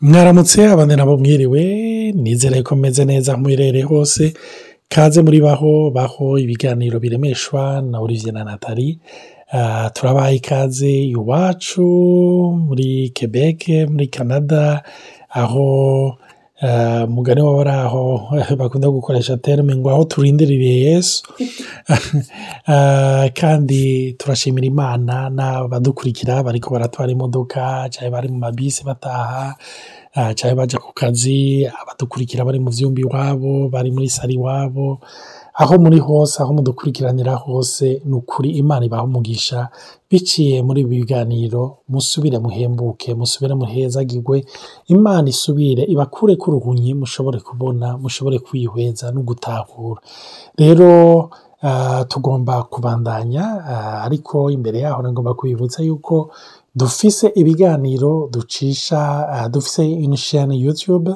mwaramutse abandi nabo mwiriwe nizere ko meze neza muherereye hose. Kaze muri baho baho ibiganiro biremeshwa na Olivier na Nathalie. Ah, turabaha ikaze iwacu muri Quebec muri Canada aho ah, mugani waba ari aho bakunda gukoresha terme ngo aho turindiririye Yesu. Ah, kandi turashimira Imana n'abadukurikira bariko baratwara imodoka cyangwa bari mu mabisi bataha ah, cyangwa baja ku kazi abadukurikira bari mu vyumba iwabo bari muri saro iwabo. Aho muri hose aho mudukurikiranira hose ni ukuri Imana ibaha umugisha biciye muri ibi biganiro musubire muhembuke musubire muhezagirwe. Imana isubire ibakureko uruhunyi mushobore kubona mushobore kwihweza no gutahura rero ah, tugomba kubandanya ah, ariko imbere yaho nagomba kubibutsa yuko dufise ibiganiro ducisha ah, dufise une chaîne YouTube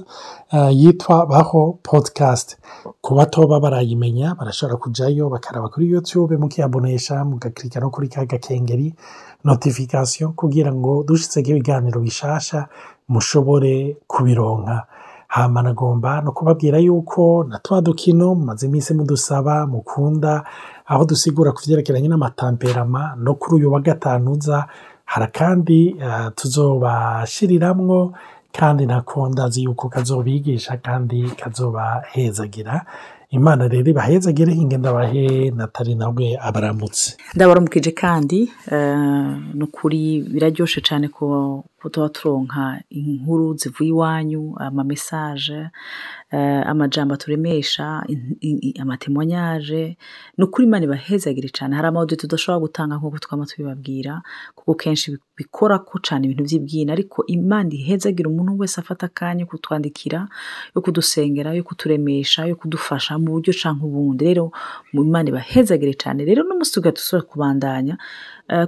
ah, yitwa baho podcast. Ku bato baba barayimenya barashobora kujayo bakaraba kuri YouTube mukiyabonesha mugakirika no kuri ka gakengeri notification kugira ngo dushitseko ibiganiro bishasha mushobore kubironka. Hama nagomba no kubabwira yuko na twa dukino mumaze iminsi mudusaba mukunda aho dusigura ku vyerekeranye n'amatamperama no kuri uyu wa gatanu uza hari akandi eh, tuzobashiriramwo kandi nako ndazi yuko kazobigisha kandi kazobahezagira. Imana rero ibahezagire hinge ndabahe natali nawe abaramutse. Ndabaramukije kandi eh, ni ukuri biraryoshe cyane tuba turonka inkuru zivuye iwanyu amamesaje eh, amajambo turemesha in- in- amatemwanyaje ni ukuri imana ibahezagire cyane hari amawudiyo tudashobora gutanga nk'uko twama tubibabwira kuko kenshi bi- bikora ko cyane ibintu by'ibyina ariko imana ihezagira umuntu wese afata akanya kutwandikira yo kudusengera yo kuturemesha yo kudufasha mu buryo canke ubundi. Rero imana ibahezagire cyane rero n'umunsi tuga dusubira kubandanya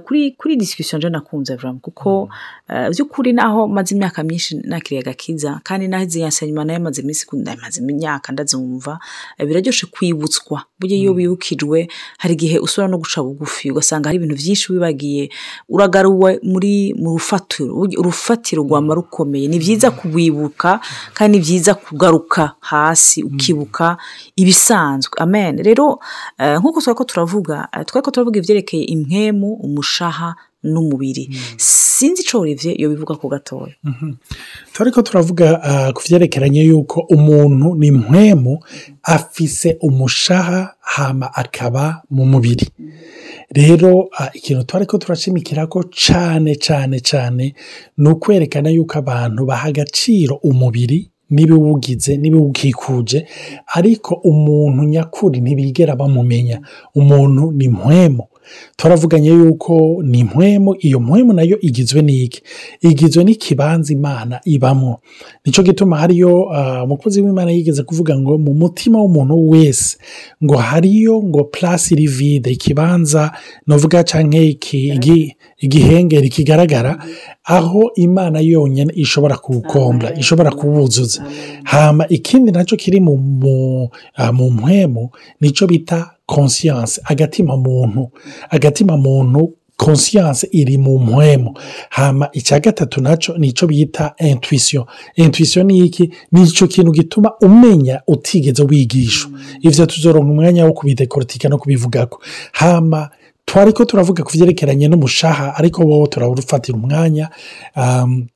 kuri kuri discussion je nakunze vraiment kuko eh, by'ukuri naho maze imyaka myinshi nakiriye agakiza kandi naho izi enseignement na yo maze iminsi maze imyaka ndazumva eh, biraryoshe kwibutswa burya iyo wibukijwe hari igihe usubira no guca bugufi ugasanga hari ibintu byinshi wibagiye uragaruwe muri mu rufatiro urufatiro rwama rukomeye ni byiza kuwibuka kandi ni byiza kugaruka hasi ukibuka ibisanzwe. Amen. Rero eh, nk'uko twari ko turavuga eh, twari ko turavuga ivyerekeye impwemu umushaha n'umubiri. Sinzi ico Olivier yo bivuga ko gatoya turiko turavuga ah, ku vyerekeranye yuko umuntu ni mpwemu afise umushaha hama akaba mu mubiri. Rero ah, ikintu twariko turashimikirako cane cane cane ni ukwerekana yuko abantu baha agaciro umubiri n'ibiwugize n'ibiwukikuje ariko umuntu nyakuri ntibigera bamumenya. Umuntu ni mpwemu. Turavuganye yuko ni mpwemu iyo mpwemu na yo igizwe n'iki? Igizwe n'ikibanza imana ibamwo nico gituma hariyo ah, umukozi w'imana yigeze kuvuga ngo mu mutima w'umuntu wese ngo hariyo ngo place iri vide ikibanza novuga canke igihengeri kigaragara aho imana yonyene ishobora kuwukombla ishobora kuwuzuza. Hama ikindi naco kiri mu, mu, ah, mu mpwemu nico bita conscience agatima muntu agatima muntu conscience iri mu mpwemu hama icya gatatu naco nico bita intuition. Intuition ni iki? Ni ico kintu gituma umenya utigeze wigishwa ivyo tuzoronka umwanya wo kubidekortika no kubivugako. Hama twariko turavuga ku vyerekeranye n'umushaha ariko wowe turawufatira umwanya um,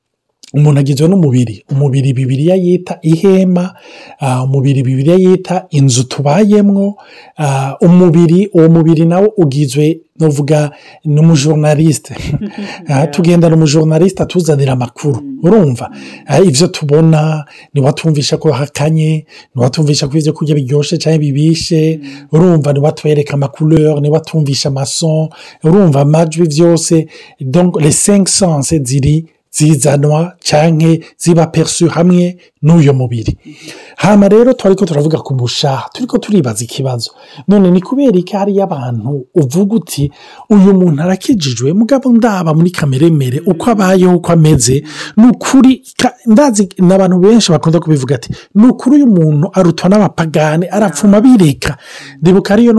umuntu agizwe n'umubiri. Umubiri bibiriya yita ihema ah, umubiri bibiriya yita inzu tubayemwo ah, umubiri uwo mubiri nawo ugizwe novuga ni umujournaliste Ah, tugendana umujournaliste atuzanira amakuru urumva? Ah, ivyo tubona niwatumvisha ko hakanye niwatumvisha ko ivyo kurya biryoshe canke bibishe urumva niwatwereka amacouleur niwatumvisha amason urumva amajwi les cinq sens ziri zizanwa canke ziba perçu hamwe n'uyo mubiri. Hama rero twariko turavuga ku mushaha turiko turibaza ikibazo. None ni kubera iki hariyo abantu uvuga uti uyu muntu arakijijwe? Mugabo ndaba muri kameremere uko abayeho uko ameze? Ni ukuri ndazi n'abantu benshi bakunda kubivuga ati ni ukuri uyu muntu arutwa n'abapagane arapfuma bireka ndibuka ariyo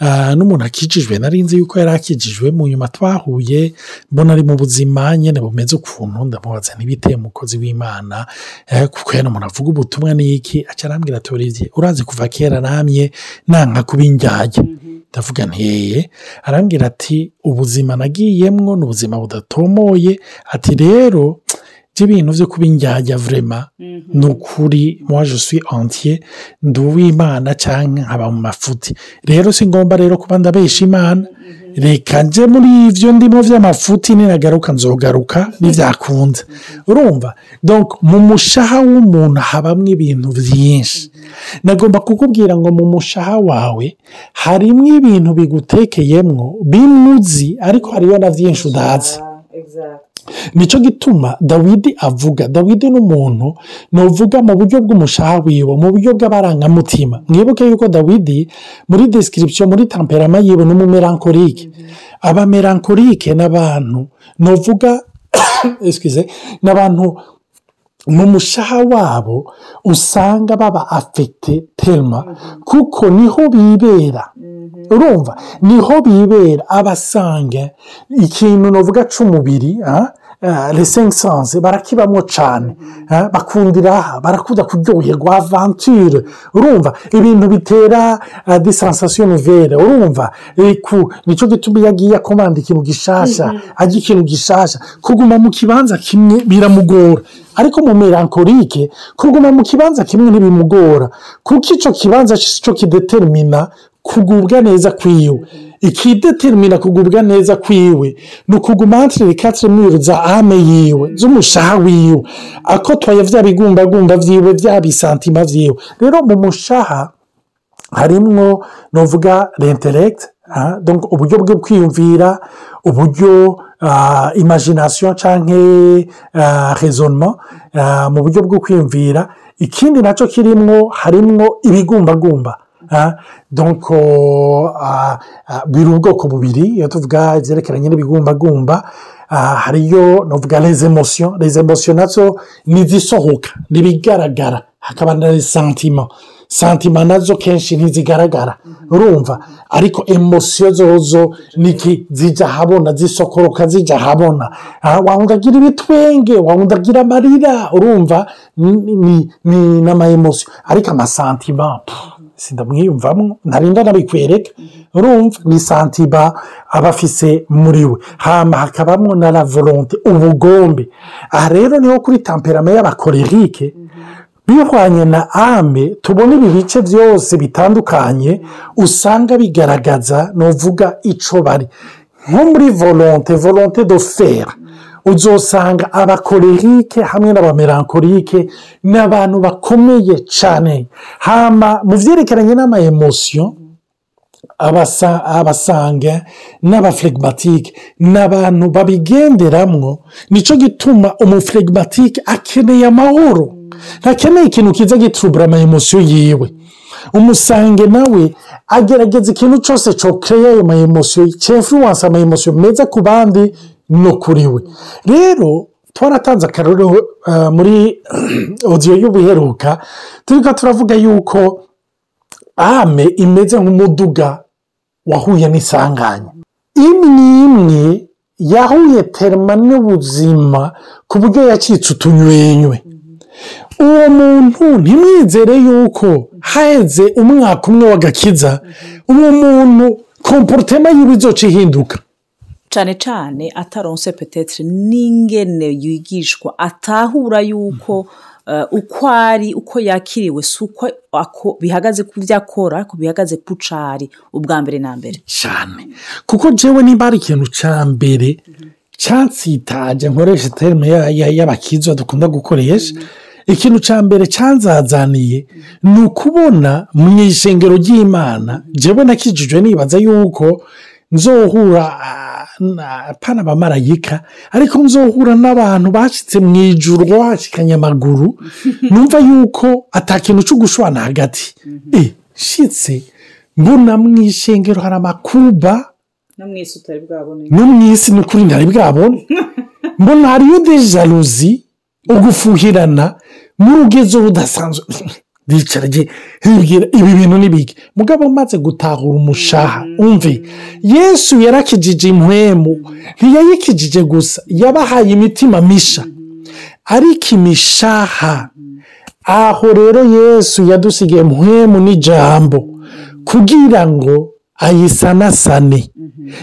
ah, n'umuntu akijijwe. Nari nzi yuko yari akijijwe mu nyuma twahuye mbona ari mu buzima nyene nyine bumeze ukuntu ndamubaza ntibiteye umukozi w'imana eh, kuko yari umuntu avuga ubutumwa n'iki aca arambwira ati "Olivier, urazi kuva kera namye nanka kuba indyarya. Ndavuga ntiyeye arambwira ati ubuzima nagiyemwo ni ubuzima budatomoye. Ati rero by'ibintu byo kuba indyarya vurema ni ukuri. Moi je suis entier. Ndi uw'imana cyangwa nkaba mu mafuti. Rero si ngombwa rero kuba ndabesha imana. Reka nje muri ibyo ndimo by'amafuti ninagaruka nzogaruka ntibyakunda urumva? Mu mushaha w'umuntu habamo ibintu byinshi nagomba kukubwira ngo mu mushaha wawe harimo ibintu bigutekeyemo bimwe uzi ariko hariyo na byinshi udazi. Ni cyo gituma dawidi avuga dawidi ni umuntu nuvuga mu buryo bw'umushaha wiwe mu buryo bw'abarangamutima. Mwibuke yuko dawidi muri description muri tamperama yiwe ni umumerankorike abamerankorike ni abantu nuvuga excuse, ni abantu mu mushaha wabo usanga baba afite terima kuko ni ho bibera. Urumva ni ho bibera abasanga ikintu navuga cy'umubiri resengisanse barakibamo cyane ah, bakundira aha barakunda kuryoherwa avanture urumva ibintu bitera disansasiyo nuvere urumva Eh, ni cyo gituma iyo agiye akomanda ikintu gishasha ajya ikintu gishasha kuguma mu kibanza kimwe biramugora. Ariko mu melankorike kuguma mu kibanza kimwe ntibimugora. Kuko icyo kibanza cyo kidetermina kugubwa neza kwiwe. Ikidetermina kugubwa neza kwiwe. Ni ukuguma entre quatre murs za ame yiwe z'umushaha wiwe. Akotwaye bya bigumbagumba byiwe bya bisantima byiwe rero mu mushaha harimwo ah, donc uburyo bwo kwiyumvira uburyo ah, imagination canke ah, raisonnement ah, mu buryo bwo kwiyumvira. Ikindi na cyo kirimwo harimwo ibigumbagumba. Ah, ah, biri ubwoko bubiri iyo tuvuga ibyerekeranye n'ibigumbagumba ah, hariyo nuvuga les emotions les emotions na zo ni izisohoka ni ibigaragara hakaba na sentiments. Santima na zo kenshi ntizigaragara. Urumva? Ariko emosiyo zozo niki? Zijya ahabona zisokoroka zijya ahabona Ah, wawundi agira ibitwenge wawundi agira amarira. Urumva? Ni ni n'amayemosiyo ariko amasantima pff, sindamwiyumvamo ntarinda nabikwereka urumva ni santima aba afise muri we. Hama hakabamo na la volonte ubugombe. Aha rero ni ho kuri tamperama y'abakorerike bihwanye na ame tubona ibi bice byose bitandukanye usanga bigaragaza nuvuga icyo bari. Nko muri volonte volonte do fera uzosanga abakorerike hamwe n'abamerankorike ni abantu bakomeye cyane hama mu byerekeranye n'amayemosiyo abasa- abasanga n'abaflegimatike ni abantu babigenderamwo ni cyo gituma umuflegimatike akeneye amahoro. Ntakeneye ikintu kiza giturubura amayemosiyo yiwe. Umusange nawe agerageza ikintu cyose cyokereye ayo mayemosiyo cyefuriwanse amayemosiyo meza ku bandi no kuri we. Rero twaratanze akarorero uh, muri odiyo y'ubuheruka turiko turavuga yuko ame imeze nk'umuduga wahuye n'isanganya. Imwe imwe yahuye terima n'ubuzima ku buryo yacitse utunywenywe. Uwo muntu ntimwizere yuko haheze umwaka umwe w'agakiza. Uwo muntu komporutema yiwe izoca ihinduka. Cyane cyane ataronse petetre n'ingene yigishwa atahura yuko eh, uko ari uko yakiriwe si uko bihagaze ku byo akora bihagaze ku cari ubwa mbere na mbere. Cyane kuko jewe niba ari ikintu cya mbere cyansitaje nkoresha terime ya- ya- y'abakizwa dukunda gukoresha ikintu cya mbere cyanzazaniye ni ukubona mu ishengero ry'imana jewe nakijijwe nibaza yuko nzohura ah, na- pana abamarayika ariko nzohura n'abantu bashyitse mu ijuru bashikanye amaguru numva yuko atakintu cyo gushwana hagati. E shitse. Mbona mu ishengero hari amakuba. No mu isi utari bwabone. No mu isi ni ukuri ntari bwabona mbona hariyo de jaluzi ugufuhirana mu rugezo rudasanzwe. Ndicara nkibwira ibi bintu n'ibiki mugabo umaze gutahura umushaha umve yesu yarakijije impwemu ntiyayikijije gusa yabahaye imitima misha ariko imishaha aho rero yesu yadusigaye mpwemu n'ijambo kugira ngo ayisanasane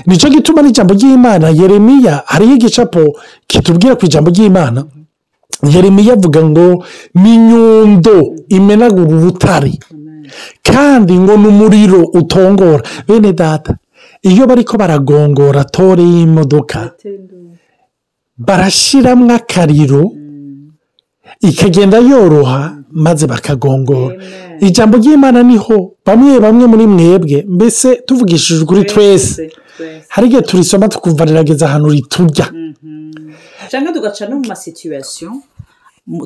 ni cyo gituma n'ijambo ry'imana yeremiya hariho igicapo kitubwira ku ijambo ry'imana yeremiya avuga ngo ni inyundo imenagura urutare. Kandi ngo ni umuriro utongora. Bene data iyo bari ko baragongora tore y'imodoka barashyiramo akariro ikagenda yoroha maze bakagongora ijambo ry'imana ni ho bamwe bamwe muri mwebwe mbese tuvugishije ukuri twese hari igihe turisoma tukumva rirageze ahantu riturya. Cyangwa tugaca no mu masituwasiyo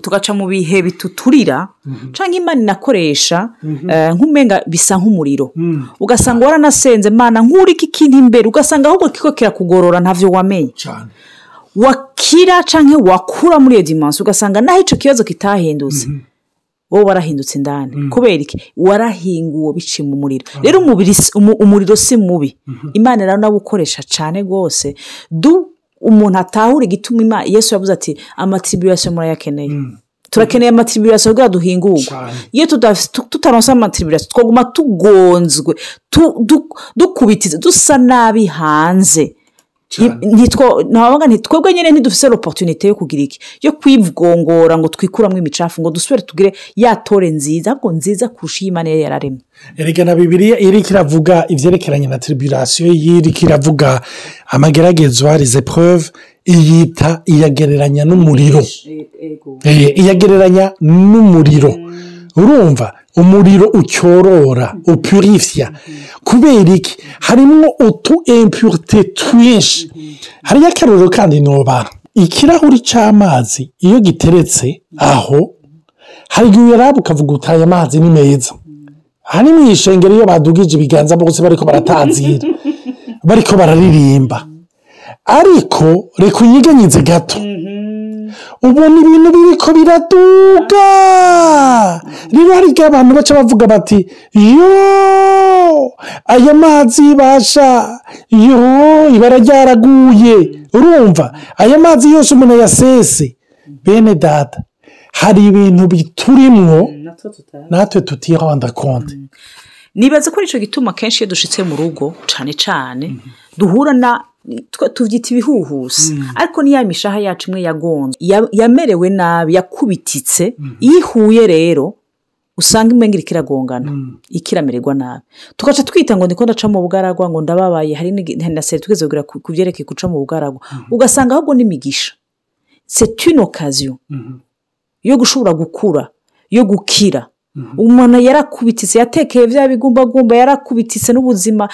tugaca mu bihe bituturira cyangwa imana inakoresha nk'umenga bisa nk'umuriro. Ugasanga waranasenze mana nk'uriko ikindi imbere ugasanga ahubwo kiko kirakugorora ntavyo wamenye. Wakira cyangwa wakura muri iyo dimansi ugasanga naho icyo kibazo kitahindutse. Wowe warahindutse indani. Kubera iki? Warahinguwe biciye mu muriro. Rero umuriro si mubi. Imana rero nawe ukoresha cyane rwose. Du umuntu atahura igituma yesu yavuze ati amatiribirasiyo murayakeneye. Turakeneye amatiribirasiyo kugira duhingurwe. Iyo tutaronsa amatiribirasiyo twaguma tugonzwe dukubitize dusa nabi hanze. Twebwe nyine ntidufise oporutunite yo kugira iki? Yo kwivugongora ngo twikuramo imicafu ngo dusubire tugire ya tore nziza ahubwo nziza kurusha iyi imana yari yararemye erega na bibiriya iri kiravuga ibyerekeranye na tiribirasiyo iri kiravuga amageragezwa rezeprove iyita iyagereranya n'umuriro. Iyagereranya n'umuriro. Urumva umuriro ucyorora upurifya. Kubera iki? Harimo utu impurite twinshi. Hariyo akaruriro kandi ntubara ikirahuri cy'amazi iyo giteretse aho hari igihe uyaraba ukavuga uti aya mazi ni meza. Hari mu ishengero iyo badugije ibiganza bose bariko baratanzira bariko bararirimba. Ariko reka unyiganyize gato. Ubona ibintu biri ko biraduga rero hari igihe abantu baca bavuga bati yo aya mazi basha. Yo ibara ryaraguye. Urumva aya mazi yose umuntu ayasese. Bene data hari ibintu biturimwo? Natwe tutihanda konti. Nibaza ko ni cyo gituma kenshi iyo dushyitse mu rugo cyane cyane duhura na tubyita ibihuhusi. Ariko niya mishaha yacu imwe yagonze. Yamerewe nabi yakubititse. Iyo ihuye rero usanga imwe ngiri kiragongana ikiramererwa nabi. Tugaca twita ngo ndiko ndaca mu bugaragwa ngo ndababaye hari na seri tugeze ku byerekeye guca mu bugaragwa. Ugasanga ahubwo n'imigisha. Setino kaziyo yo gushobora gukura yo gukira. Umuntu yarakubititse yatekeye bya bigumbagumba yarakubititse n'ubuzima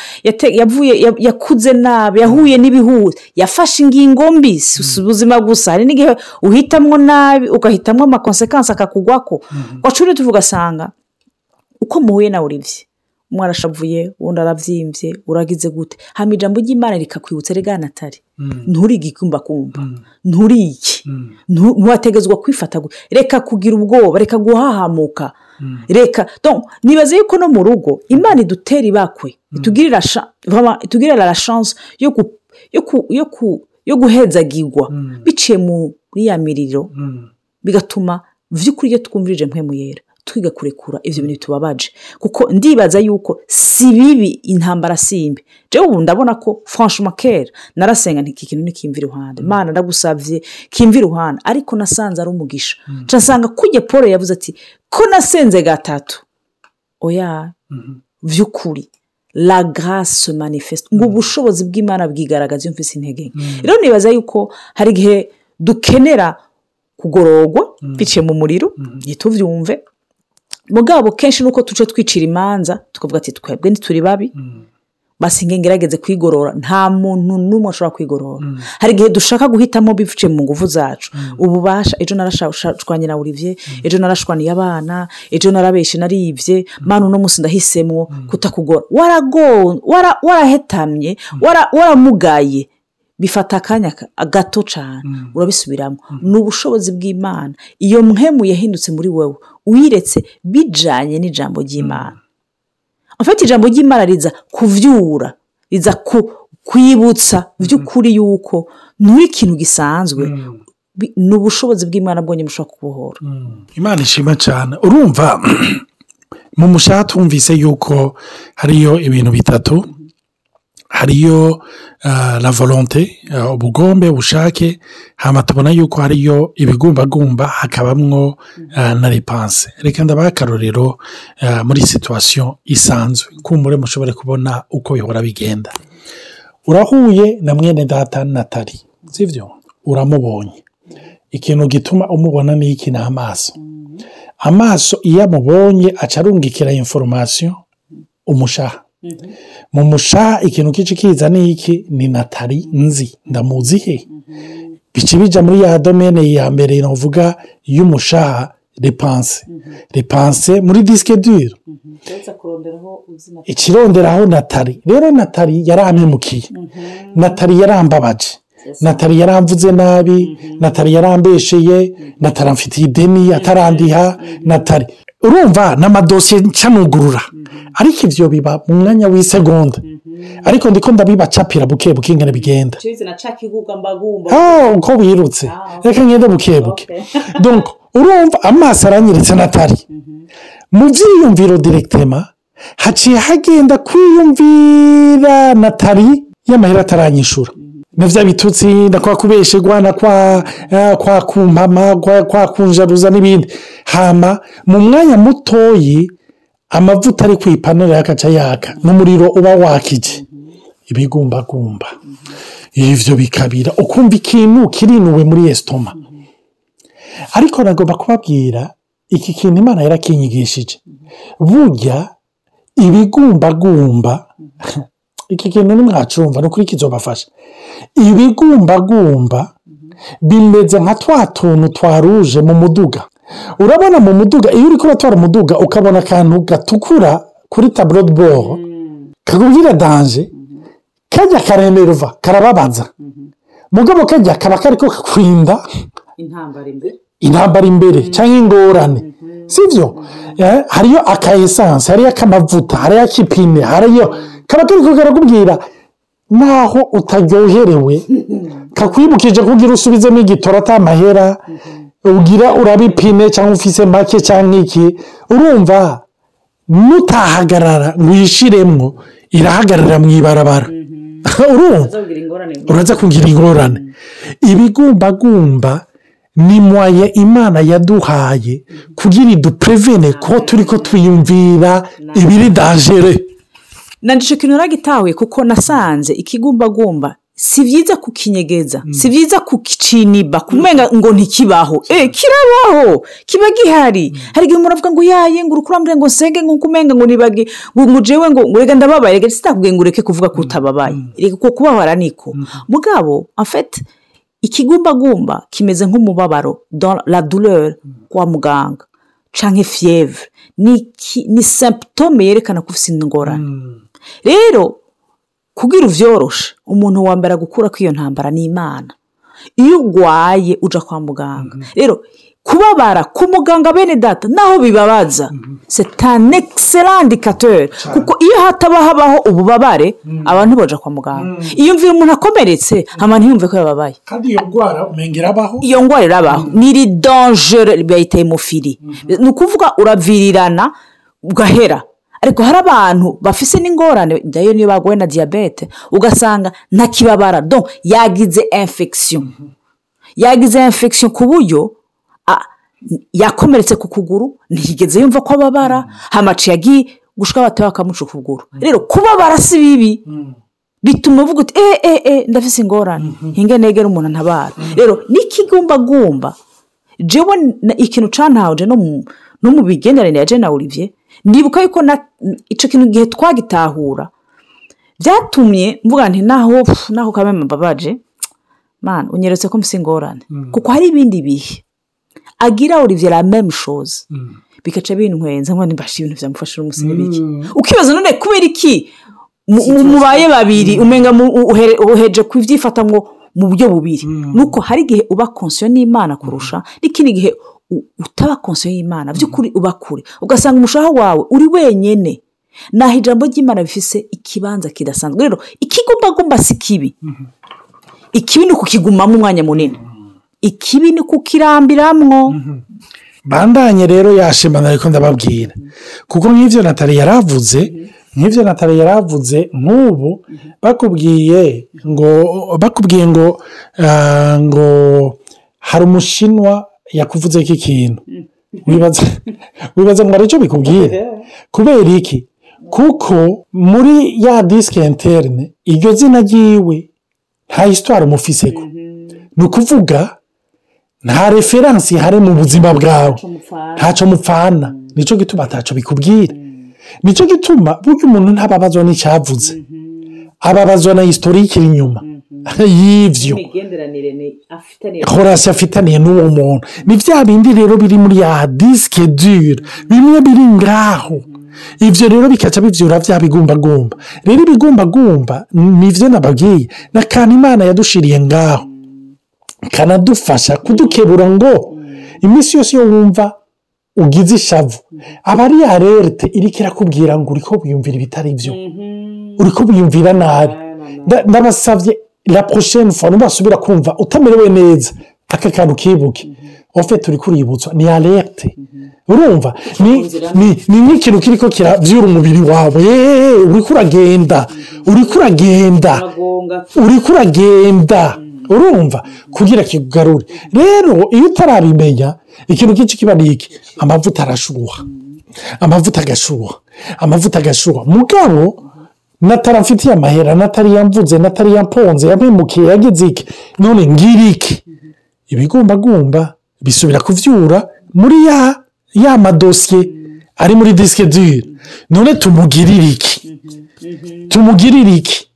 yavuye yakuze nabi yahuye n'ibihuza yafashe ingingo mbi si ubuzima gusa. Hari n'igihe uhitamo nabi ugahitamo amakonsekansi akakugwako. Wacure tuvuga asanga uko muhuye nawe uribye umwe arashavuye undi arabyimbye uragize gute. Hano ijambo ry'imana rikakwibutsa regana atari nturige ikumbakumba nturike ntiwategezwa kwifata reka kugira ubwoba reka guhahamuka reka nibaze yuko no mu rugo imana idutera ibakwe itugirira la chance yo guhezagirwa. Biciye muri ya miriro. Bigatuma by'ukuri iyo twumvirije mpemu yera. Twiga kurekura ibyo bintu bitubabaje. Kuko ndibaza yuko si bibi intambara si imbi jewe ubu ndabona ko franchement kera narasenga iki kintu nikimva iruhande. Imana ndagusabye kimva iruhande. Ariko nasanze ari umugisha. Nsanga kujya paul yavuze ati ko nasenze gatatu oya by'ukuri la grâce manifeste. Ngo ubushobozi bw'imana bwigaragaza iyo intege rero nibaza yuko hari igihe dukenera kugororwa biciye mu muriro ntitubyumve mugabo kenshi nuko tuce twicira imanza tukavuga ati twebwe ntituri babi. Basinge ngerageze kwigorora nta muntu n'umwe ashobora kwigorora. Hari igihe dushaka guhitamo bivuye mu nguvu zacu. Ububasha ejo narashwanye na Olivier ejo narashwaniye abana ejo narabeshe naribye manu uno munsi ndahisemwo kutakugora. Warahetamye waramugaye. Bifata akanya ka- gato cyane urabisubiramo. Ni ubushobozi bw'imana. Iyo mpemu yahindutse muri wowe uyiretse bijyanye n'ijambo ry'imana. Afite ijambo ry'imana riza kuvyura riza kwibutsa by'ukuri yuko nturi ikintu gisanzwe. Ni ubushobozi bw'imana bwonyine bushobora kubohora. Imana ishima cyane urumva mu mushaha twumvise yuko hariyo ibintu bitatu. Hariyo ah, la volonte ah, ubugombe ubushake hama tubona yuko hariyo ibigumbagumba hakabamwo ah, na repanse reka ndabaha akarorero muri situwasiyo isanzwe. Kumbure mushobore kubona uko bihora bigenda. Urahuye na mwene data natali sibyo uramubonye. Ikintu gituma umubona ni iki ni amaso. Amaso iyo amubonye aca arungikira inforomasiyo umushaha. Mu mushaha ikintu kici kiza ni iki? Ni natali nzi. Ndamuzi he bica bija muri ya domene ya mbere navuga y'umushaha repanse repanse muri disike dure ikironderaho natali. Rero natali yarampemukiye natali yarambabaje. Natali yaramvuze nabi. Natali yarambesheye natali amfitiye ideni atarandiha natali urumva ni amadosiye ncanugurura ariko ibyo biba mu mwanya w'isegonda ariko ndiko ndabibacapira buke buke ingene bigenda. Ah, uko wirutse. Reka ngende buke buke. Urumva amaso aranyeretse natali mu byiyumviro direkitema haciye hagenda kwiyumvira natali y'amahera ataranyishura. Na bya bitutsi na kwa kubeshegwa na kwa eh, kwa kumpama kwa, kunjaruza n'ibindi. Hama mu mwanya mutoyi amavuta ari ku ipanaro yakaca yaka n'umuriro uba wakije. Ibigumbagumba. Ivyo bikabira ukumva ikintu kirinuwe muri esitoma. Ariko nagomba kubabwira iki kintu imana yarakinyigishije. Burya ibigumbagumba iki kintu nimwacumva ni ukuri kizobafasha ibigumbagumba bimeze nka twa tuntu twa ruje mu muduga. Urabona mu muduga iyo uri kuratwara umuduga ukabona akantu gatukura kuri taburo de boro kakubwira danje kajya karemerva karababaza. Mugabo kajya kaba kakwinda. Intambara imbere. Intambara imbere cyangwa ingorane. Sibyo Eh, hariyo aka esanse hariyo akamavuta hariyo akipine hariyo kaba kari karakubwira naho utaryoherewe kakwibukije kugira usubizemo igitora atamahera ugira urabipine cyangwa ufise make cyangwa iki. Urumva nutahagarara ngo uyishiremwo irahagarara mu ibarabara. Ingorane uraza kugira ingorane. Ibigumbagumba ni mwaye imana yaduhaye kugira idupurevene ko turi ko twiyumvira ibiri dangere. Nandisha ikintu naragitahuye kuko nasanze ikigumbagumba. Si byiza kukinyegeza si byiza kukiciniba kumenga ngo ntikibaho. Eh kirabaho kiba gihari. Hari igihe umuntu avuga ngo yaye ngo urukurambure ngo nsenge ngo kumenga ngo nibage ngo jewe ngo reka ndababaye reka sitakubwiye ngo ureke kuvuga ko utababaye. Reka ko kubabara niko. Mugabo afite ikigumbagumba kimeze nk'umubabaro la douleur kwa muganga. Canke fievre ni symptome yerekana ko ufite ingorane rero kugira uvyoroshe umuntu wa mbere agukura ko iyo ntambara ni imana. Iyo urwaye uja kwa muganga. Rero kubabara ku muganga bene data naho bibabaza. Un excellent indicateur. Kuko iyo hataba habaho ububabare abantu baja kwa muganga. Iyo mvira umuntu akomeretse hama ntiyumve ko yababaye. Kandi iyo ndwara umenya irabaho iyo ndwara irabaho ni dangere bayita hemofili ni ukuvuga uravirirana ugahera. Ariko hari abantu bafise n'ingorane na yo niyo bagowe na diyabete ugasanga ntakibabara do yagize infection. Yagize infection ku buryo yakomeretse ku kuguru ntiyigeze yumva ko ababara. Hamaci yagiye gushika batawe bakamuca ukuguru. Rero kubabara si bibi bituma uvuga uti eee eee ndafise ingorane. Hinge negera umuntu antabara rero n'ikigumbagumba jewe ikintu cantaje no mu bigenderanire ya jena olivier ndibuka yuko na ico kintu gihe twagitahura. Byatumye mvuga nti naho naho kamwe mbabaje. Man unyeretse ko mfise ingorane kuko hari ibindi bihe. Agira olivier la même chose bikaca bintwenza ngo nibasha ibintu byamufasha umunsi n'ibiki ukibaza none kubera iki? Mu- mu- mubaye babiri umenga mu- uhere- uheje kubyifatamwo mu buryo bubiri. Nuko hari igihe uba konsiyo n'imana kurusha n'ikindi gihe utaba konsiyo y'imana by'ukuri uba kure. Ugasanga umushaha wawe uri wenyine. Naho ijambo ry'imana bifise ikibanza kidasanzwe. Rero ikigumbagumba si kibi. Ikibi ni ukukigumamo umwanya munini. Ikibi ni kukirambiramwo. Bandanye rero yashimana ariko ndababwira. Kuko nk'ibyo natali yaravuze nk'ibyo natali yaravuze nk'ubu bakubwiye ngo bakubwiye ngo ah, ngo hari umushinwa yakuvuze iki kintu? Wibaza wibaza ngo hari icyo bikubwira kubera iki? Kuko muri ya disike interne iryo zina ryiwe nta histoire umufiseko ni ukuvuga nta referansi ihari mu buzima bwawe. Ntacyo mupfana ni cyo gituma atacyo bikubwira ni cyo gituma burya umuntu ntababazwa n'icyavuze ababazwa na historike iri inyuma. Y'ibyo imigenderanire afitaniye. Horasi afitaniye n'uwo muntu. Ni bya bindi rero biri muri ya disike dure bimwe biri ngaho. Ibyo rero bikaca bibyura bya bigumbagumba. Rero ibigumbagumba ni byo nababwiye. Ni akantu imana yadushiriye ngaho. Kanadufasha kudukebura ngo iminsi yose iyo wumva ugize ishavu. Aba ari ya rerte iriko irakubwira ngo uri ko wiyumvira ibitari byo uri ko wiyumvira nabi. Nda- ndabasabye la prochaine fois nubasubira kumva utamerewe neza aka kantu kibuke. Ofe turi kuributswa ni alerte. Urumva? Ni nk'ikintu kiriko kiravyura umubiri wawe. Yeee uriko uragenda. Uriko uragenda. Uriko uragenda. Urumva? Kugira kikugarure rero iyo utarabimenya ikintu cyinshi kiba ni iki? Amavuta arashuha. Amavuta agashuha. Amavuta agashuha. Mugabo natara mfitiye amahera natari yamvuze natari yamponze yampemukiye yagize iki none ngira iki? Ibigumbagumba bisubira kuvyura muri ya ya madosiye ari muri disike dure none tumugirire iki? Tumugirire iki?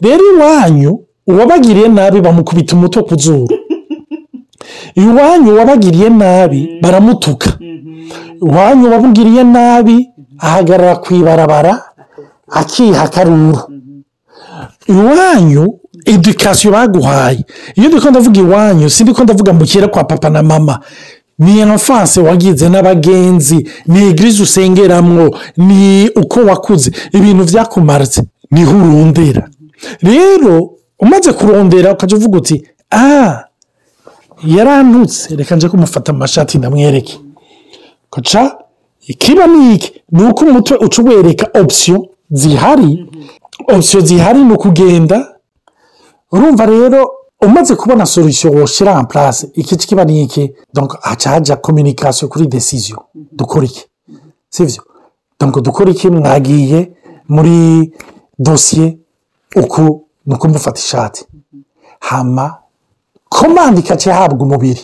Rero iwanyu uwabagiriye nabi bamukubita umutwe ku zuru. Iwanyu uwabagiriye nabi baramutuka. Iwanyu uwamugiriye nabi ahagarara ku ibarabara akiha akaruru iwanyu edukasiyo baguhaye. Iyo ndiko ndavuga iwanyu si ndiko ndavuga mu kera kwa papa na mama. Ni enfanse wagize n'abagenzi ni egirize usengeramwo ni uko wakuze. Ibintu byakumaritse ni ho urondera. Rero umaze kurondera ukajya uvuga uti aha yarantutse. Reka nje kumufata amashati ndamwereke. Koca ikiba ni iki? Ni uko umutwe uca uwereka opsiyo zihari opsiyo zihari ni ukugenda urumva rero umaze kubona solution woshyira en place. Iki kiba ni iki? Donc haca haja communication kuri decision. Dukora iki? Sivyo? Donc dukora iki? Mwagiye muri dosiye uku ni uko mufata ishati. Hama komande ikaca ihabwa umubiri.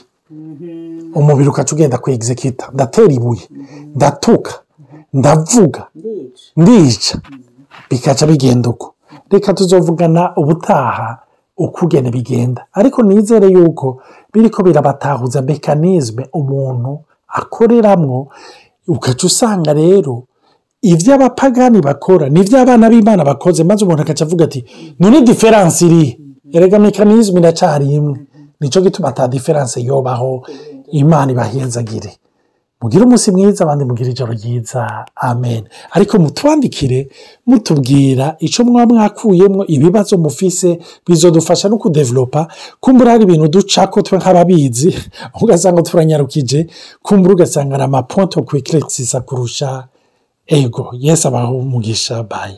Umubiri ukaca ugenda executa ndatera ibuye. Ndatuka. Ndavuga. Ndica. Bikaca bigenda uko. Reka tuzovugana ubutaha uko ugenda bigenda. Ariko nizere yuko biriko birabatahuza mekanizme umuntu akoreramwo ugaca usanga rero ibyo abapagani bakora n'ibyo abana b'imana bakoze maze umuntu agaca avuga ati none diferanse irihe erega mekanizme iracyari imwe. Nicyo gituma ata diferanse yobaho. Imana ibahenzagire. Mugire umunsi mwiza abandi mugire ijoro ryiza. Amen. Ariko mutwandikire mutubwira icyo mwaba mwakuyemo ibibazo mufise bizodufasha no kudevelopa. Kumbura hari ibintu ducako twe nk'ababizi ugasanga turanyarukije kumbura ugasanga ni amaponto kwikirikisisa kurusha. Ego yesi abaho umugisha. Bayi